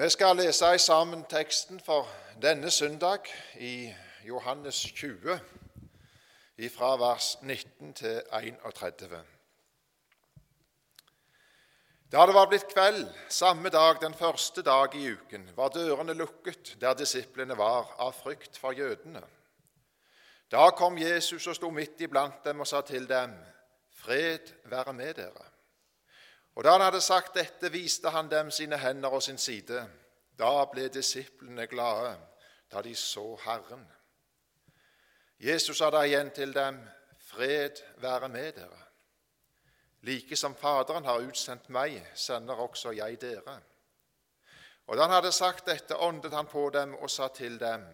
Vi skal lese sammen teksten for denne søndag i Johannes 20, fra vers 19 til 31. Da det var blitt kveld samme dag, den første dag i uken, var dørene lukket der disiplene var, av frykt for jødene. Da kom Jesus og sto midt iblant dem og sa til dem, Fred være med dere. Og da han hadde sagt dette, viste han dem sine hender og sin side. Da ble disiplene glade da de så Herren. Jesus sa da igjen til dem, Fred være med dere. Like som Faderen har utsendt meg, sender også jeg dere. Og da han hadde sagt dette, åndet han på dem og sa til dem,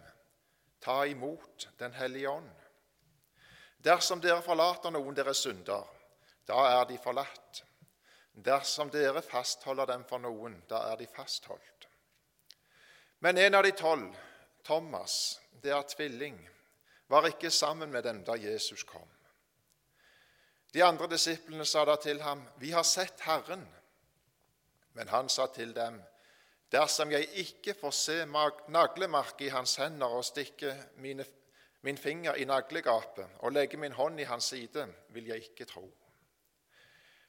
Ta imot Den hellige ånd. Dersom dere forlater noen deres synder, da er de forlatt. Dersom dere fastholder dem for noen, da er de fastholdt. Men en av de tolv, Thomas, det er tvilling, var ikke sammen med dem da Jesus kom. De andre disiplene sa da til ham, 'Vi har sett Herren.' Men han sa til dem, 'Dersom jeg ikke får se naglemark i hans hender og stikke mine, min finger i naglegapet og legge min hånd i hans side, vil jeg ikke tro.'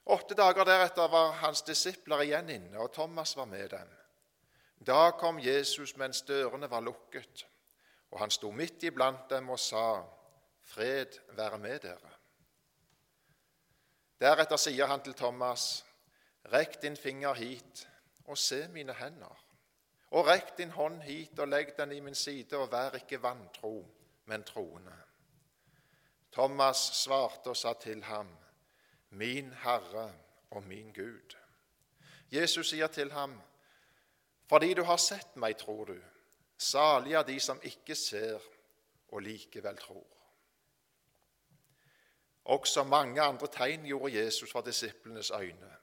Åtte dager deretter var hans disipler igjen inne, og Thomas var med dem. Da kom Jesus mens dørene var lukket, og han sto midt iblant dem og sa, 'Fred være med dere.' Deretter sier han til Thomas, 'Rekk din finger hit og se mine hender.' 'Og rekk din hånd hit og legg den i min side, og vær ikke vantro, men troende.' Thomas svarte og sa til ham, 'Min Herre og min Gud.' Jesus sier til ham, 'Fordi du har sett meg, tror du.' Salig er de som ikke ser og likevel tror. Også mange andre tegn gjorde Jesus for disiplenes øyne.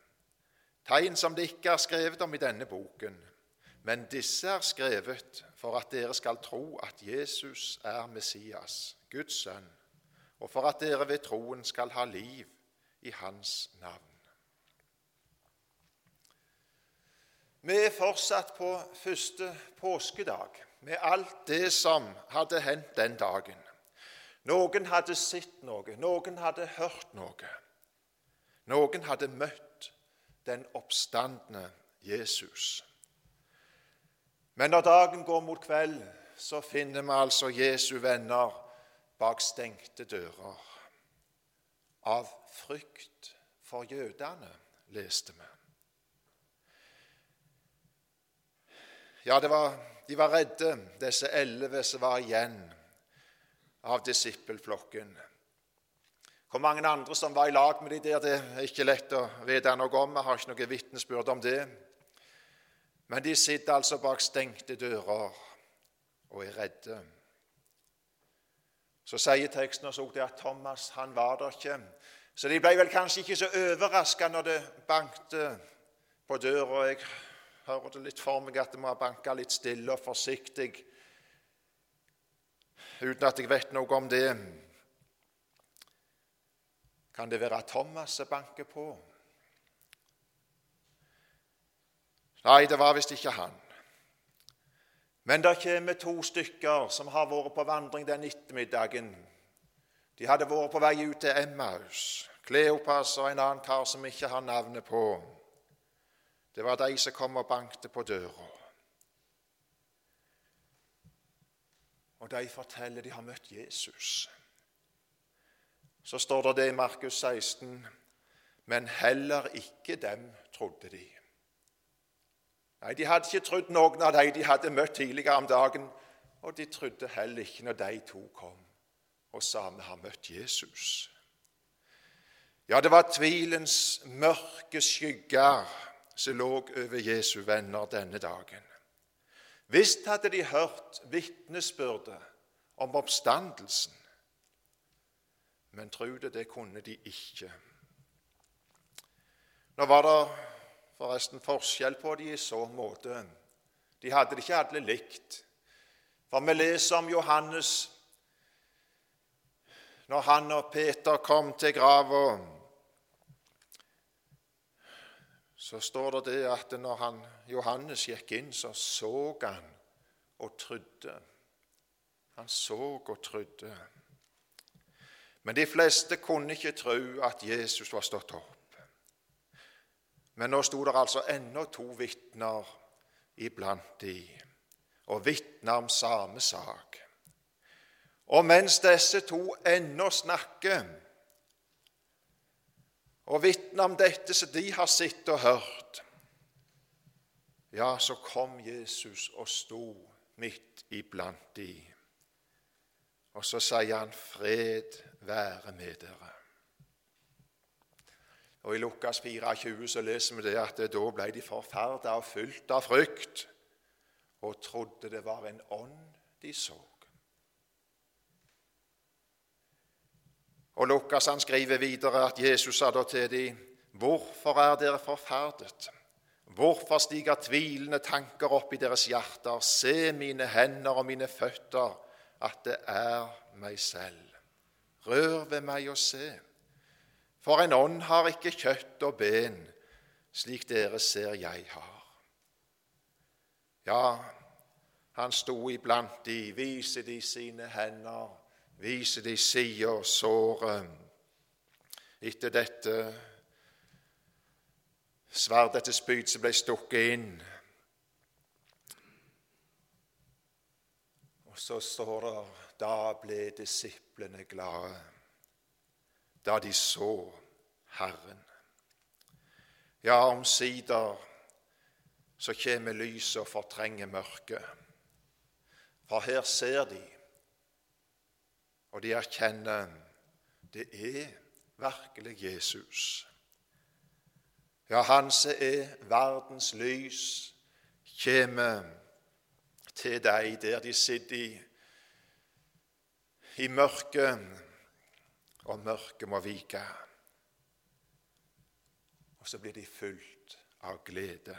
Tegn som det ikke er skrevet om i denne boken. Men disse er skrevet for at dere skal tro at Jesus er Messias, Guds sønn, og for at dere ved troen skal ha liv i Hans navn. Vi er fortsatt på første påskedag med alt det som hadde hendt den dagen. Noen hadde sett noe, noen hadde hørt noe. Noen hadde møtt den oppstandende Jesus. Men når dagen går mot kveld, så finner vi altså Jesu venner bak stengte dører. Av frykt for jødene, leste vi. Ja, var, de var redde, disse elleve som var igjen av disippelflokken. Hvor mange andre som var i lag med de der, det er ikke lett å vite noe om. Jeg har ikke noe vitnesbyrd om det. Men de sitter altså bak stengte dører og er redde. Så sier teksten også at Thomas han var der ikke. Så de ble vel kanskje ikke så overraska når det bankte på døra. Jeg hører det litt for meg at det må ha banka litt stille og forsiktig uten at jeg vet noe om det. Kan det være Thomas som banker på? Nei, det var visst ikke han. Men det kommer to stykker som har vært på vandring den ettermiddagen. De hadde vært på vei ut til Emmaus. Kleopas og en annen kar som ikke har navnet på. Det var de som kom og bankte på døra. Og de forteller de har møtt Jesus. Så står det det i Markus 16.: Men heller ikke dem trodde de. Nei, De hadde ikke trodd noen av de de hadde møtt tidligere om dagen, og de trodde heller ikke når de to kom og sa vi har møtt Jesus. Ja, det var tvilens mørke skygger som lå over Jesu venner denne dagen. Visst hadde de hørt vitnesbyrdet om oppstandelsen, men tro det, det kunne de ikke. Nå var det forresten forskjell på de i så måte. De hadde det ikke alle likt. For vi leser om Johannes når han og Peter kom til grava så står det det at når han, Johannes gikk inn, så så han og trodde. Han så og trodde. Men de fleste kunne ikke tro at Jesus var stått opp. Men nå sto det altså ennå to vitner iblant de, og vitner om samme sak. Og mens disse to ennå snakker og vitner om dette som de har sett og hørt, ja, så kom Jesus og sto midt iblant de. Og så sier han, 'Fred være med dere'. Og I Lukas 24 så leser vi det at da ble de forferda og fylt av frykt og trodde det var en ånd de så. Og Lukas han skriver videre at Jesus sa da til dem, 'Hvorfor er dere forferdet?' Hvorfor stiger tvilende tanker opp i deres hjerter? Se mine hender og mine føtter, at det er meg selv. Rør ved meg og se. For en ånd har ikke kjøtt og ben, slik dere ser jeg har. Ja, han sto iblant de, vise de sine hender vise de sider, såret etter dette sverd, etter spyd som ble stukket inn. Og så står det da ble disiplene glade, da de så Herren. Ja, omsider så kommer lyset og fortrenger mørket. For her ser de og de erkjenner det er virkelig Jesus. Ja, han som er verdens lys, kommer til deg der de sitter i, i mørket, og mørket må vike. Og så blir de fulgt av glede.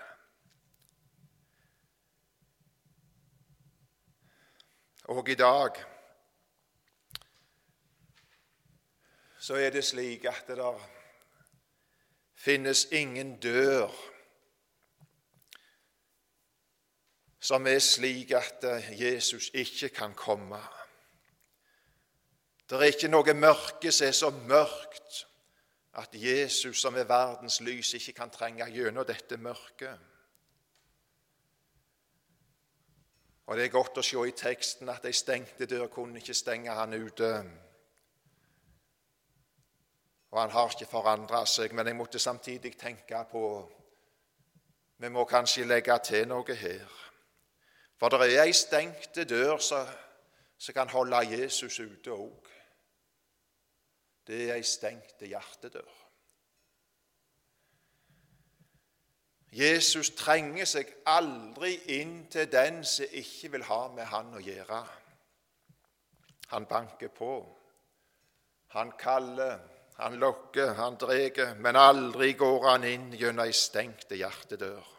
Og i dag så er det slik at det der finnes ingen dør som er slik at Jesus ikke kan komme. Det er ikke noe mørke som er så mørkt at Jesus, som er verdens lys, ikke kan trenge gjennom dette mørket. Og Det er godt å se i teksten at ei stengte dør kunne ikke stenge han ute og han har ikke forandra seg. Men jeg måtte samtidig tenke på Vi må kanskje legge til noe her. For det er ei stengte dør som kan holde Jesus ute òg. Det er ei stengte hjertedør. Jesus trenger seg aldri inn til den som ikke vil ha med han å gjøre. Han banker på. Han kaller. Han lokker, han drar, men aldri går han inn gjennom ei stengte hjertedør.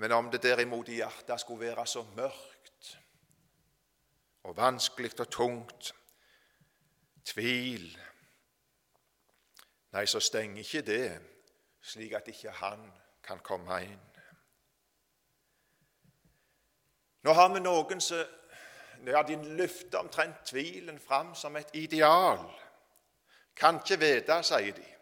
Men om det derimot i hjertet skulle være så mørkt og vanskelig og tungt, tvil Nei, så stenger ikke det, slik at ikke han kan komme inn. Nå har vi noen som ja, de løfter omtrent tvilen fram som et ideal. Kan ikke vite, sier de.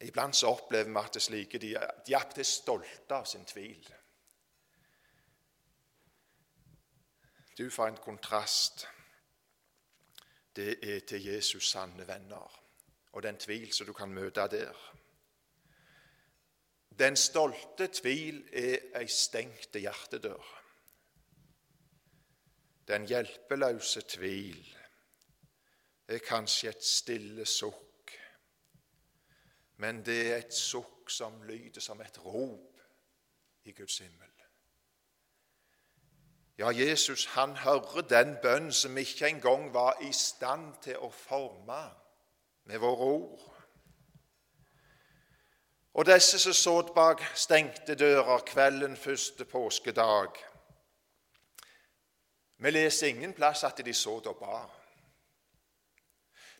Iblant så opplever vi at det slike de, de er stolte av sin tvil. Du, for en kontrast det er til Jesus' sanne venner og den tvil som du kan møte der. Den stolte tvil er ei stengte hjertedør. Den hjelpeløse tvil er kanskje et stille sukk, men det er et sukk som lyder som et rop i Guds himmel. Ja, Jesus han hører den bønn som ikke engang var i stand til å forme med våre ord. Og disse som så bak stengte dører kvelden første påskedag, Vi leser ingen plass at de så og ba.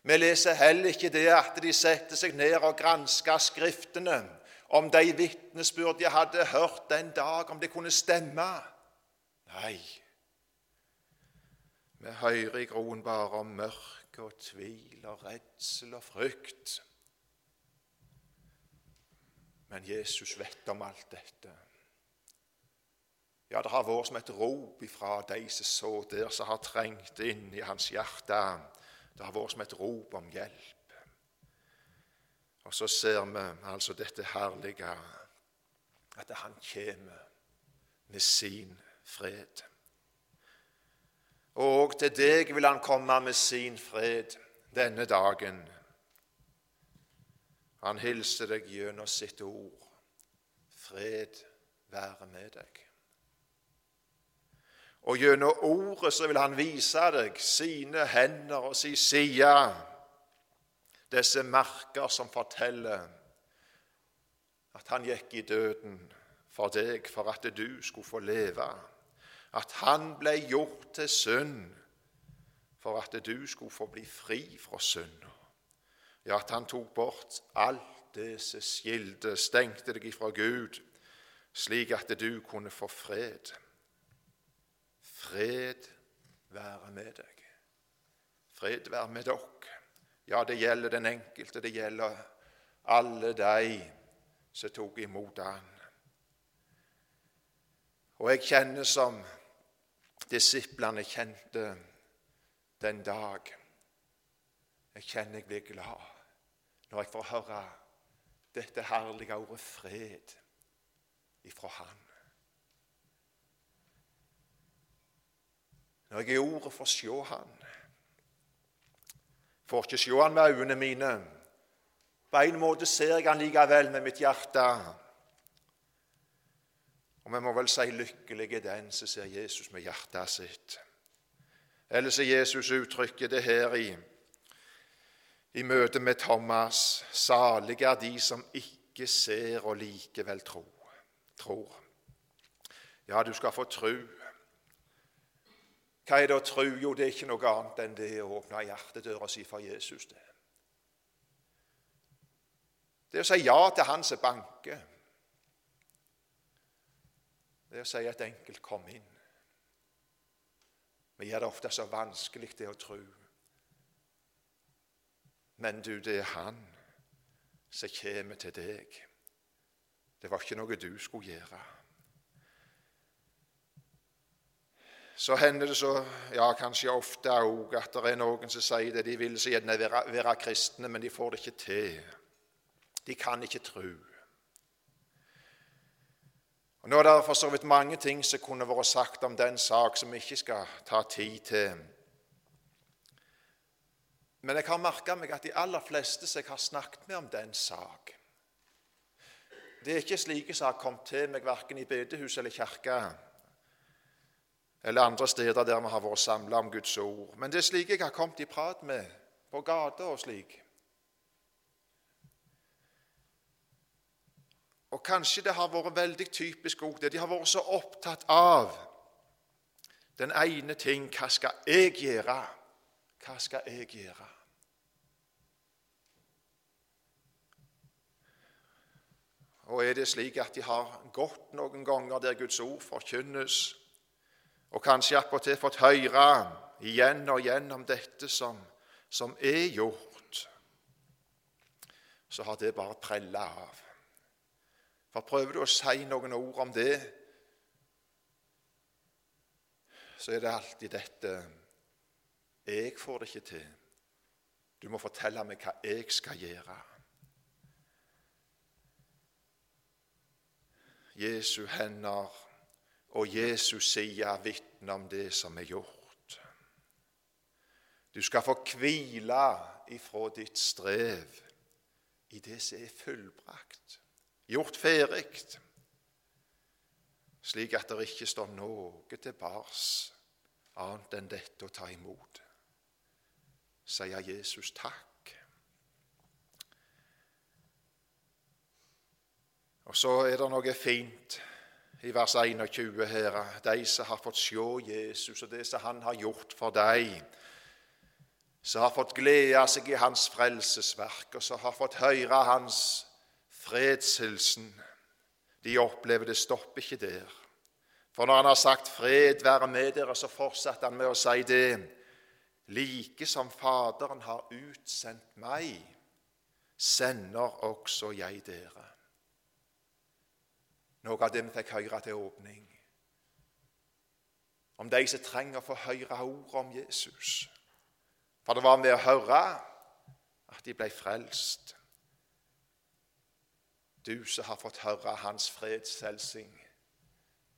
Vi leser heller ikke det at de setter seg ned og gransker Skriftene, om de vitnesbyrd de hadde hørt den dag, om det kunne stemme. Nei, vi hører i groen bare om mørke og tvil og redsel og frykt. Men Jesus vet om alt dette. Ja, det har vært som et rop ifra de som så der, som har trengt inn i hans hjerte. Det har vært som et rop om hjelp. Og så ser vi altså dette herlige at han kommer med sin fred. Og til deg vil han komme med sin fred denne dagen. Han hilser deg gjennom sitt ord. Fred være med deg. Og gjennom ordet så vil han vise deg sine hender og sin side, disse merker som forteller at han gikk i døden for deg, for at du skulle få leve. At han ble gjort til synd for at du skulle få bli fri fra synda. Ja, at han tok bort alt det som skilte, stengte deg ifra Gud, slik at du kunne få fred. Fred være med deg. Fred være med dere. Ja, det gjelder den enkelte, det gjelder alle de som tok imot han. Og jeg kjenner som disiplene kjente den dag jeg kjenner jeg blir glad når jeg får høre dette herlige ordet fred ifra Han. Når jeg i ordet får se Han. Får ikke se Han med øynene mine. På en måte ser jeg Han likevel med mitt hjerte. Og vi må vel si lykkelig er den som ser Jesus med hjertet sitt. Eller er Jesus uttrykket det her i i møte med Thomas salige er de som ikke ser og likevel tror. tror. Ja, du skal få tru. Hva er det å tro? Jo, det er ikke noe annet enn det å åpne hjertedøra si for Jesus. Det Det å si ja til Han som banker. Det å si et enkelt 'kom inn'. Vi gjør det ofte så vanskelig, det å tro. Men du, det er Han som kommer til deg. Det var ikke noe du skulle gjøre. Så hender det så, ja, kanskje ofte òg, at det er noen som sier det. De vil så gjerne være, være kristne, men de får det ikke til. De kan ikke tro. Og Nå er det for så vidt mange ting som kunne vært sagt om den sak som vi ikke skal ta tid til. Men jeg har merka meg at de aller fleste som jeg har snakket med om den sak Det er ikke slike som har kommet til meg verken i bedehus eller kirke eller andre steder der vi har vært samla om Guds ord. Men det er slike jeg har kommet i prat med på gata og slik. Og kanskje det har vært veldig typisk òg det. De har vært så opptatt av den ene ting Hva skal jeg gjøre? Hva skal jeg gjøre? Og er det slik at de har gått noen ganger der Guds ord forkynnes, og kanskje attpåtil fått høre igjen og igjen om dette som, som er gjort, så har det bare prella av. For prøver du å si noen ord om det, så er det alltid dette jeg får det ikke til. Du må fortelle meg hva jeg skal gjøre. Jesu hender og Jesus side 'Vitne om det som er gjort. Du skal få hvile ifra ditt strev i det som er fullbrakt, gjort ferdig, slik at det ikke står noe til bars annet enn dette å ta imot sier Jesus takk. Og så er det noe fint i vers 21 her, de som har fått se Jesus og det som han har gjort for deg, som har fått glede seg i hans frelsesverk, og som har fått høre hans fredshilsen, de opplever det stopper ikke der. For når han har sagt 'fred være med dere', så fortsetter han med å si det. Like som Faderen har utsendt meg, sender også jeg dere. Noe av det vi fikk høre til åpning. Om de som trenger å få høre ordet om Jesus. For det var med å høre at de ble frelst. Du som har fått høre Hans fredshelsing,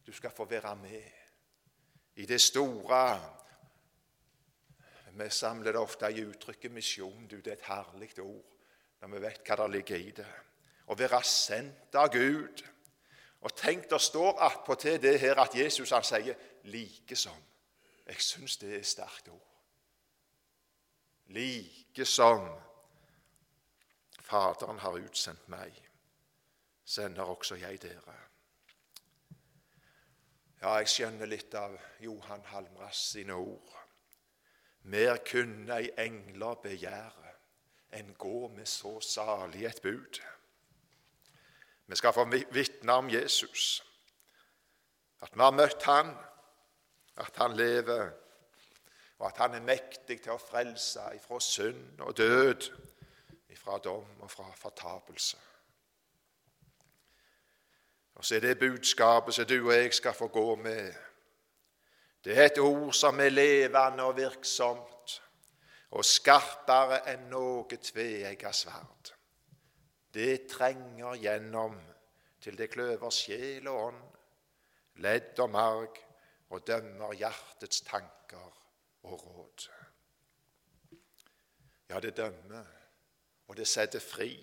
du skal få være med i det store Vi samler det ofte i uttrykket misjon. Du, det er et herlig ord når vi vet hva det ligger i det. Å være sendt av Gud. Og tenk, det står attpåtil det her at Jesus han sier 'likesom'. Jeg syns det er sterkt ord. Likesom Faderen har utsendt meg sender også jeg dere. Ja, jeg skjønner litt av Johan Halmras sine ord. Mer kunne ei engler begjære enn gå med så salig et bud. Vi skal få vitne om Jesus, at vi har møtt Han, at Han lever, og at Han er mektig til å frelse ifra synd og død, ifra dom og fra fortapelse. Og så er det budskapet som du og jeg skal få gå med. Det er et ord som er levende og virksomt, og skarpere enn noe tveegget sverd. Det trenger gjennom til det kløver sjel og ånd, ledd og marg, og dømmer hjertets tanker og råd. Ja, det dømmer, og det setter fri.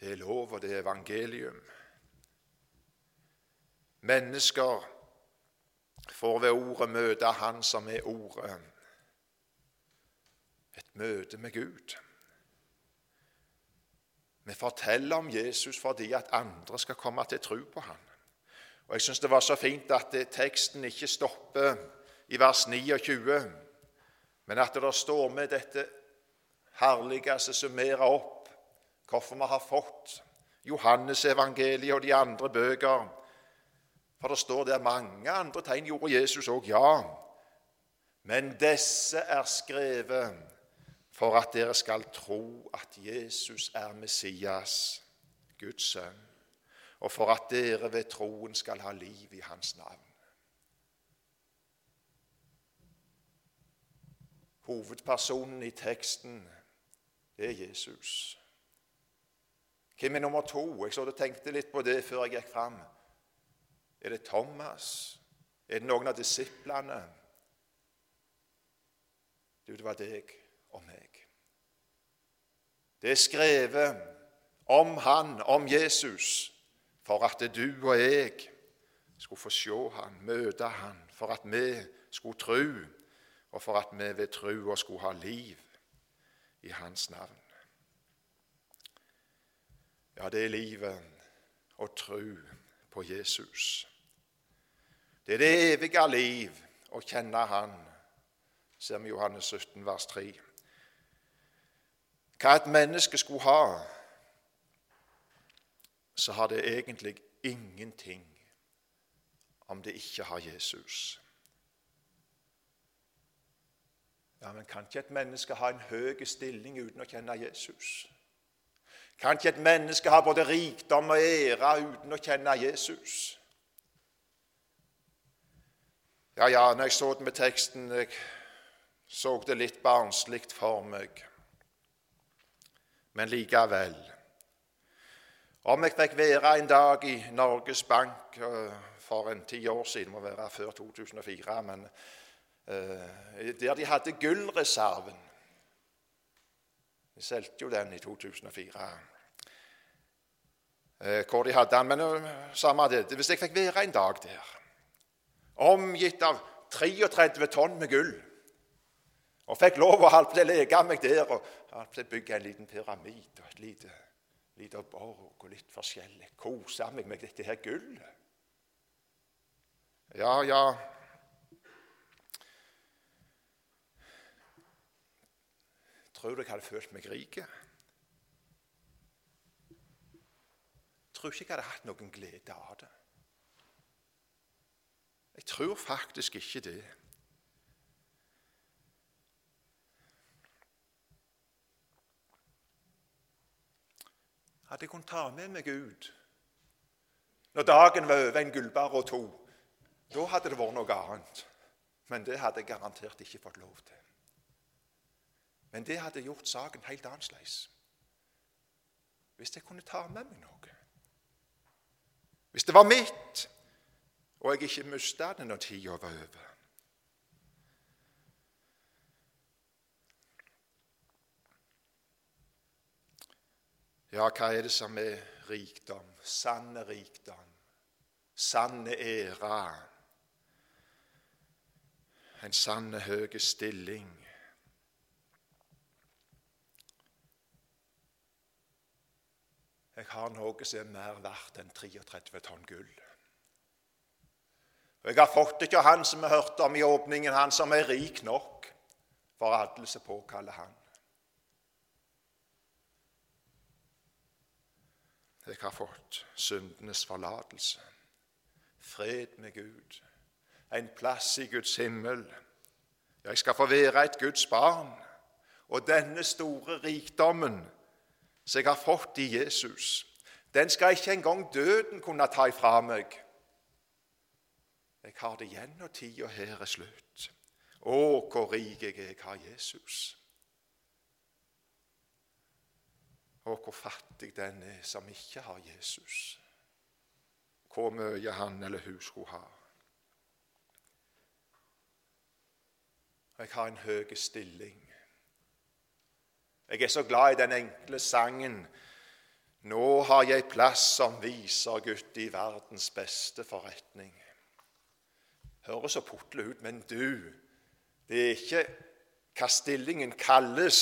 Det er lov, og det er evangelium. Mennesker får ved ordet møte Han som er ordet. Et møte med Gud. Vi forteller om Jesus fordi at andre skal komme til tro på ham. Og Jeg syns det var så fint at teksten ikke stopper i vers 29, men at det står med dette herligste summerer opp hvorfor vi har fått Johannes-evangeliet og de andre bøker. For det står der mange andre tegn gjorde Jesus òg, ja. Men disse er skrevet for at dere skal tro at Jesus er Messias, Guds sønn, og for at dere ved troen skal ha liv i hans navn. Hovedpersonen i teksten, det er Jesus. Hvem er nummer to? Jeg så du tenkte litt på det før jeg gikk fram. Er det Thomas? Er det noen av disiplene? Du, det var deg og meg. Det er skrevet om han, om Jesus, for at du og jeg skulle få se han, møte han, for at vi skulle tro, og for at vi ved tro og skulle ha liv i hans navn. Ja, det er livet å tro på Jesus. Det er det evige liv å kjenne Han, ser vi Johannes 17, vers 3. Hva et menneske skulle ha, så har det egentlig ingenting om det ikke har Jesus. Ja, Men kan ikke et menneske ha en høy stilling uten å kjenne Jesus? Kan ikke et menneske ha både rikdom og ære uten å kjenne Jesus? Ja, ja, når jeg så det med teksten, jeg så det litt barnslig for meg. Men likevel. Om jeg fikk være en dag i Norges Bank eh, for en ti år siden, må være før 2004, men uh, der de hadde gullreserven vi solgte jo den i 2004. Eh, hvor de hadde den. Men eh, samme det. Hvis jeg fikk være en dag der, omgitt av 33 tonn med gull, og fikk lov å leke meg der og holde jeg bygger bygge en liten pyramide og et lite lite borg og litt forskjellig. Kose meg med dette her gullet. Ja, ja Tror du jeg hadde følt meg rik? Tror ikke jeg hadde hatt noen glede av det. Jeg tror faktisk ikke det. Hadde jeg kunnet ta med meg ut når dagen var over en gullbar og to, da hadde det vært noe annet. Men det hadde jeg garantert ikke fått lov til. Men det hadde gjort saken helt annerledes. Hvis jeg kunne ta med meg noe. Hvis det var mitt, og jeg ikke mista det når tida var over. Ja, hva er det som er rikdom? Sanne rikdom. Sanne ære. En sanne høy stilling. Jeg har noe som er mer verdt enn 33 tonn gull. Og Jeg har fått av han som vi hørte om i åpningen, han som er rik nok for alle som påkaller han. Jeg har fått syndenes forlatelse, fred med Gud, en plass i Guds himmel. Jeg skal få være et Guds barn. Og denne store rikdommen som jeg har fått i Jesus, den skal ikke engang døden kunne ta ifra meg. Jeg har det igjen når tida her er slutt. Å, hvor rik jeg er, jeg har Jesus. Og hvor fattig den er som ikke har Jesus. Hvor mye han eller hun skulle ha. Jeg har en høy stilling. Jeg er så glad i den enkle sangen Nå har jeg plass som viser Gud i verdens beste forretning. Høres så putle ut, men du, det er ikke hva stillingen kalles,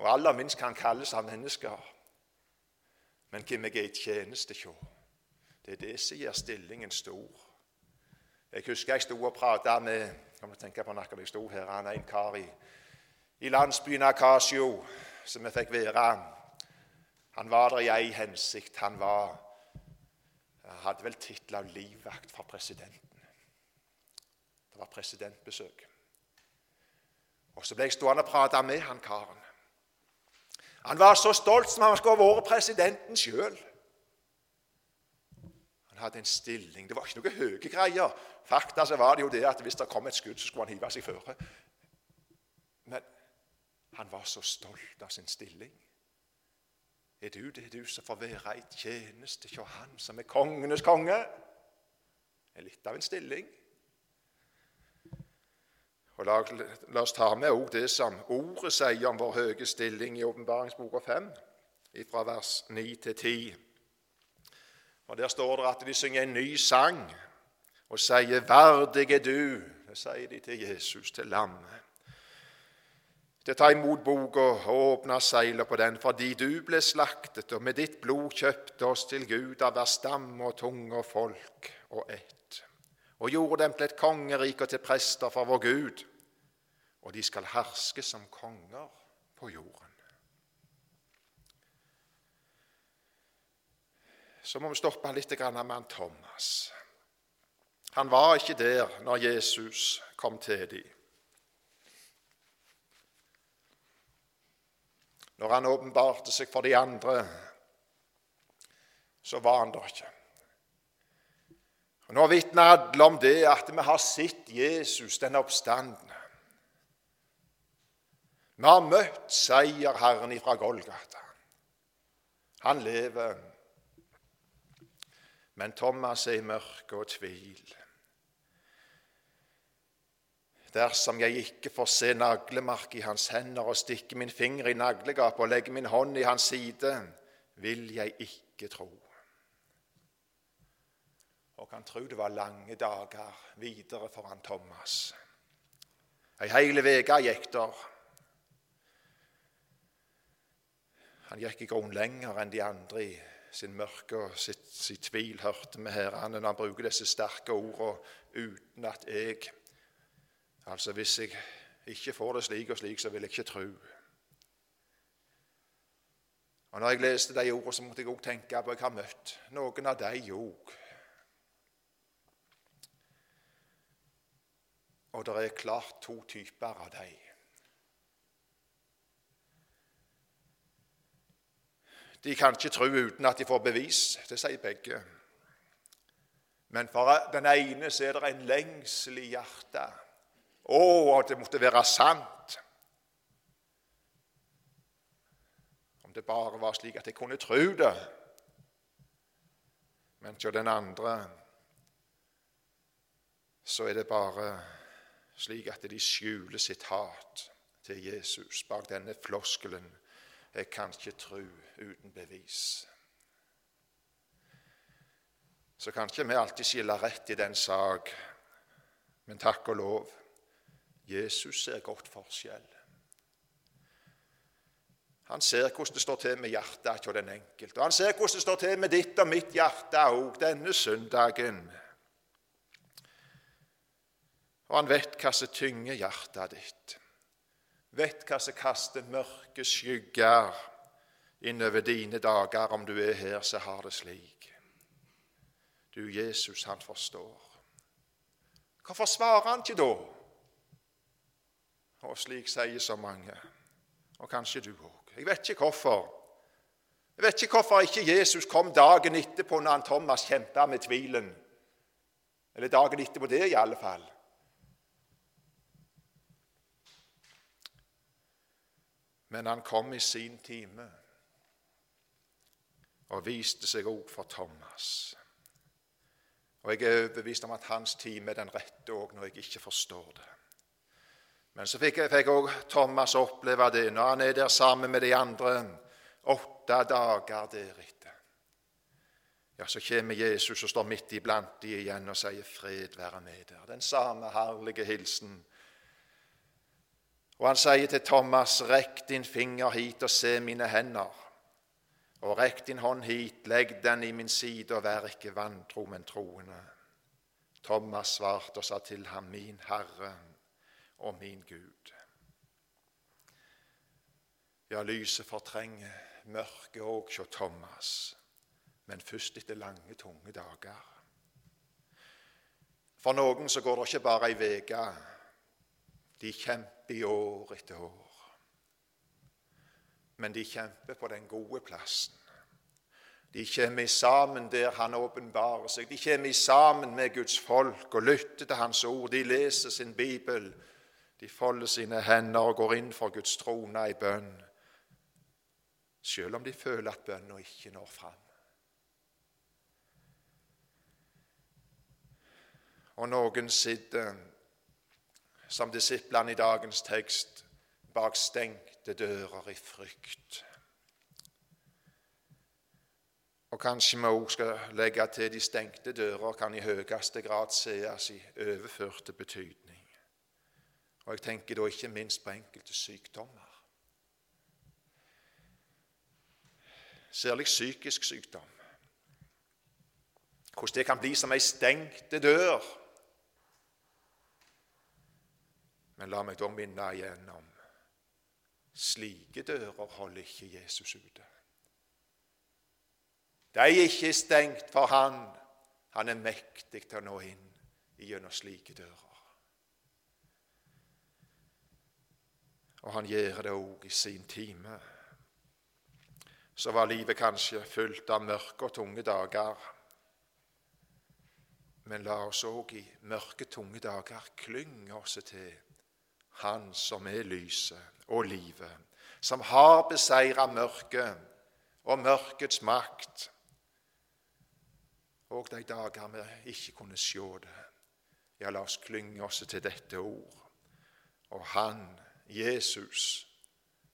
og aller minst kan kalles av mennesker, men hvem jeg er i tjeneste hos. Det er det som gjør stillingen stor. Jeg husker jeg sto og pratet med jeg tenke på når jeg sto her, han er en kar i i landsbyen Akasio, som vi fikk være. Han var der i ei hensikt. Han var, hadde vel tittel av livvakt for presidenten. Det var presidentbesøk. Og Så ble jeg stående og prate med han karen. Han var så stolt som han skulle ha vært presidenten sjøl. Han hadde en stilling. Det var ikke noe høye greier. Fakta så var det jo det at hvis det kom et skudd, så skulle han hive seg føre. Men han var så stolt av sin stilling. Er du det, du som får være i tjeneste hos Han som er kongenes konge? Det er litt av en stilling. Og La, la oss ta med òg det som ordet sier om vår høye stilling i åpenbaringsboka 5, fra vers 9 til 10. Og Der står det at de synger en ny sang og sier 'Verdig er du'. Det sier de til Jesus, til lammet til å ta imot boka og åpne seilet på den, fordi du ble slaktet, og med ditt blod kjøpte oss til Gud av hver stamme og tunge og folk og ett, og gjorde dem til et kongerike og til prester for vår Gud, og de skal herske som konger på jorden. Så må vi stoppe litt med Thomas. Han var ikke der når Jesus kom til dem. Når han åpenbarte seg for de andre, så var han der ikke. Og Nå vitner alle om det at vi har sett Jesus, den oppstandende. Vi har møtt seierherren ifra Golgata. Han lever. Men Thomas er i mørke og tvil. Dersom jeg ikke får se naglemark i hans hender og stikke min finger i naglegapet og legge min hånd i hans side, vil jeg ikke tro. Og kan tro det var lange dager videre foran Thomas. Ei heile uke gikk der. Han gikk i grunnen lenger enn de andre i sin mørke og sitt, sitt tvil, hørte vi her Han, han bruker disse sterke ordene uten at jeg Altså, hvis jeg ikke får det slik og slik, så vil jeg ikke tro. Og når jeg leste de ordene, så måtte jeg òg tenke på at jeg har møtt noen av de òg. Og det er klart to typer av dem. De kan ikke tro uten at de får bevis. Det sier begge. Men for den ene så er det en lengsel i hjertet. Å, at det måtte være sant. Om det bare var slik at jeg kunne tro det. Men til den andre så er det bare slik at de skjuler sitt hat til Jesus bak denne floskelen 'Jeg kan ikke tro uten bevis'. Så kan ikke vi alltid skille rett i den sak, men takk og lov, Jesus ser godt forskjell. Han ser hvordan det står til med hjertet hos den enkelte. Og han ser hvordan det står til med ditt og mitt hjerte òg denne søndagen. Og han vet hva som tynger hjertet ditt. Vet hva som kaster mørke skygger innover dine dager om du er her så har det slik. Du, Jesus, han forstår. Hvorfor svarer han ikke da? Og slik sier så mange, og kanskje du òg. Jeg vet ikke hvorfor. Jeg vet ikke hvorfor ikke Jesus kom dagen etterpå når han Thomas kjempa med tvilen. Eller dagen etterpå det, i alle fall. Men han kom i sin time og viste seg òg for Thomas. Og jeg er overbevist om at hans time er den rette òg når jeg ikke forstår det. Men så fikk jeg òg Thomas oppleve det når han er der sammen med de andre åtte dager deretter. Ja, så kommer Jesus og står midt iblant de igjen og sier 'Fred være med dere'. Den samme herlige hilsen og han sier til Thomas, 'Rekk din finger hit og se mine hender.' 'Og rekk din hånd hit, legg den i min side, og vær ikke vantro, men troende.' Thomas svarte og sa til ham, 'Min Herre og min Gud.' Ja, lyset fortrenger mørket òg hos Thomas, men først etter lange, tunge dager. For noen så går det ikke bare ei uke de kjemper i år etter år. Men de kjemper på den gode plassen. De kommer sammen der Han åpenbarer seg. De kommer sammen med Guds folk og lytter til Hans ord. De leser sin bibel. De folder sine hender og går inn for Guds trone i bønn, selv om de føler at bønna ikke når fram. Og noen sitter som disiplene i dagens tekst bak stengte dører i frykt. Og kanskje vi òg skal legge til de stengte dører kan i høyeste grad sees i overførte betydning. Og jeg tenker da ikke minst på enkelte sykdommer. Særlig psykisk sykdom. Hvordan det kan bli som ei stengte dør Men la meg da minne igjen om slike dører holder ikke Jesus ute. De er ikke stengt for Han. Han er mektig til å nå inn gjennom slike dører. Og han gjør det òg i sin time. Så var livet kanskje fullt av mørke og tunge dager. Men la oss òg i mørke, tunge dager klynge oss til han som er lyset og livet, som har beseira mørket og mørkets makt. Og de dager vi ikke kunne se det. Ja, la oss klynge oss til dette ord. Og han, Jesus,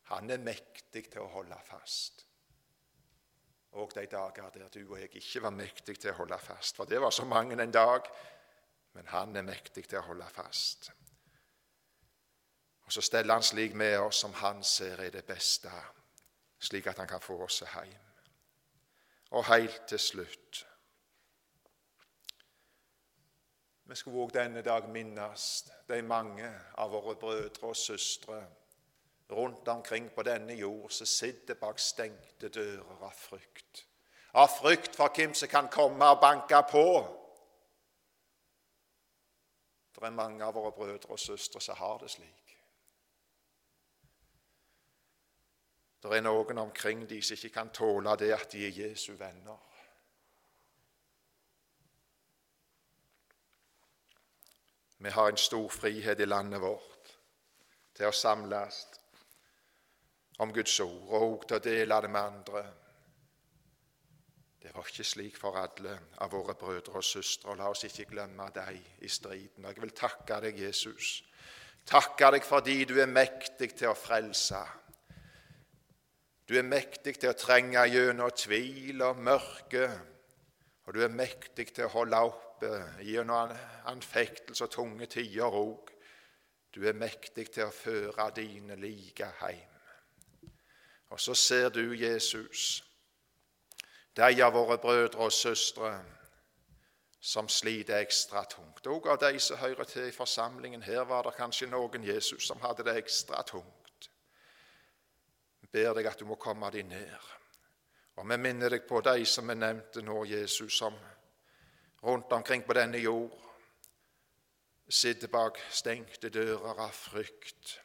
han er mektig til å holde fast. Og de dager der du og jeg ikke var mektig til å holde fast. For det var så mange en dag. Men han er mektig til å holde fast. Og så steller han slik med oss som han ser er det beste, slik at han kan få oss hjem. Og helt til slutt Vi skulle òg denne dag minnes de mange av våre brødre og søstre rundt omkring på denne jord som sitter bak stengte dører av frykt. Av frykt for hvem som kan komme og banke på. Det er mange av våre brødre og søstre som har det slik. Det er noen omkring de som ikke kan tåle det at de er Jesu venner. Vi har en stor frihet i landet vårt til å samles om Guds ord og til å dele det med andre. Det var ikke slik for alle av våre brødre og søstre. La oss ikke glemme deg i striden. Jeg vil takke deg, Jesus. Takke deg fordi du er mektig til å frelse. Du er mektig til å trenge gjennom tvil og mørke, og du er mektig til å holde oppe gjennom anfektelse og tunge tider òg. Du er mektig til å føre dine like hjem. Og så ser du, Jesus, de av våre brødre og søstre som sliter ekstra tungt. Og av de som hører til i forsamlingen her, var det kanskje noen Jesus som hadde det ekstra tungt. Ber deg at du må komme deg ned. Og vi minner deg på de som vi nevnte nå, Jesus, som rundt omkring på denne jord sitter bak stengte dører av frykt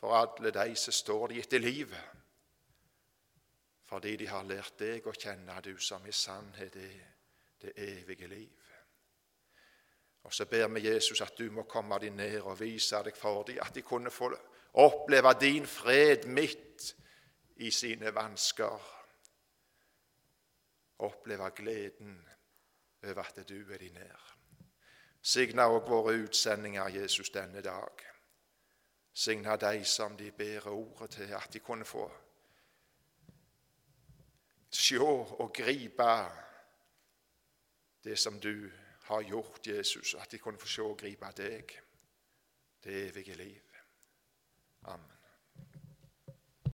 for alle de som står de etter livet, fordi de har lært deg å kjenne, du som i sannhet er det evige liv. Og så ber vi Jesus at du må komme deg ned og vise deg for dem, at de kunne få oppleve din fred midt i sine vansker. Oppleve gleden over at du er de nær. Signa òg våre utsendinger, Jesus, denne dag. Signa de som de ber ordet til, at de kunne få se og gripe det som du har gjort, Jesus, at de kunne få se og gripe deg, det evige liv. Amen.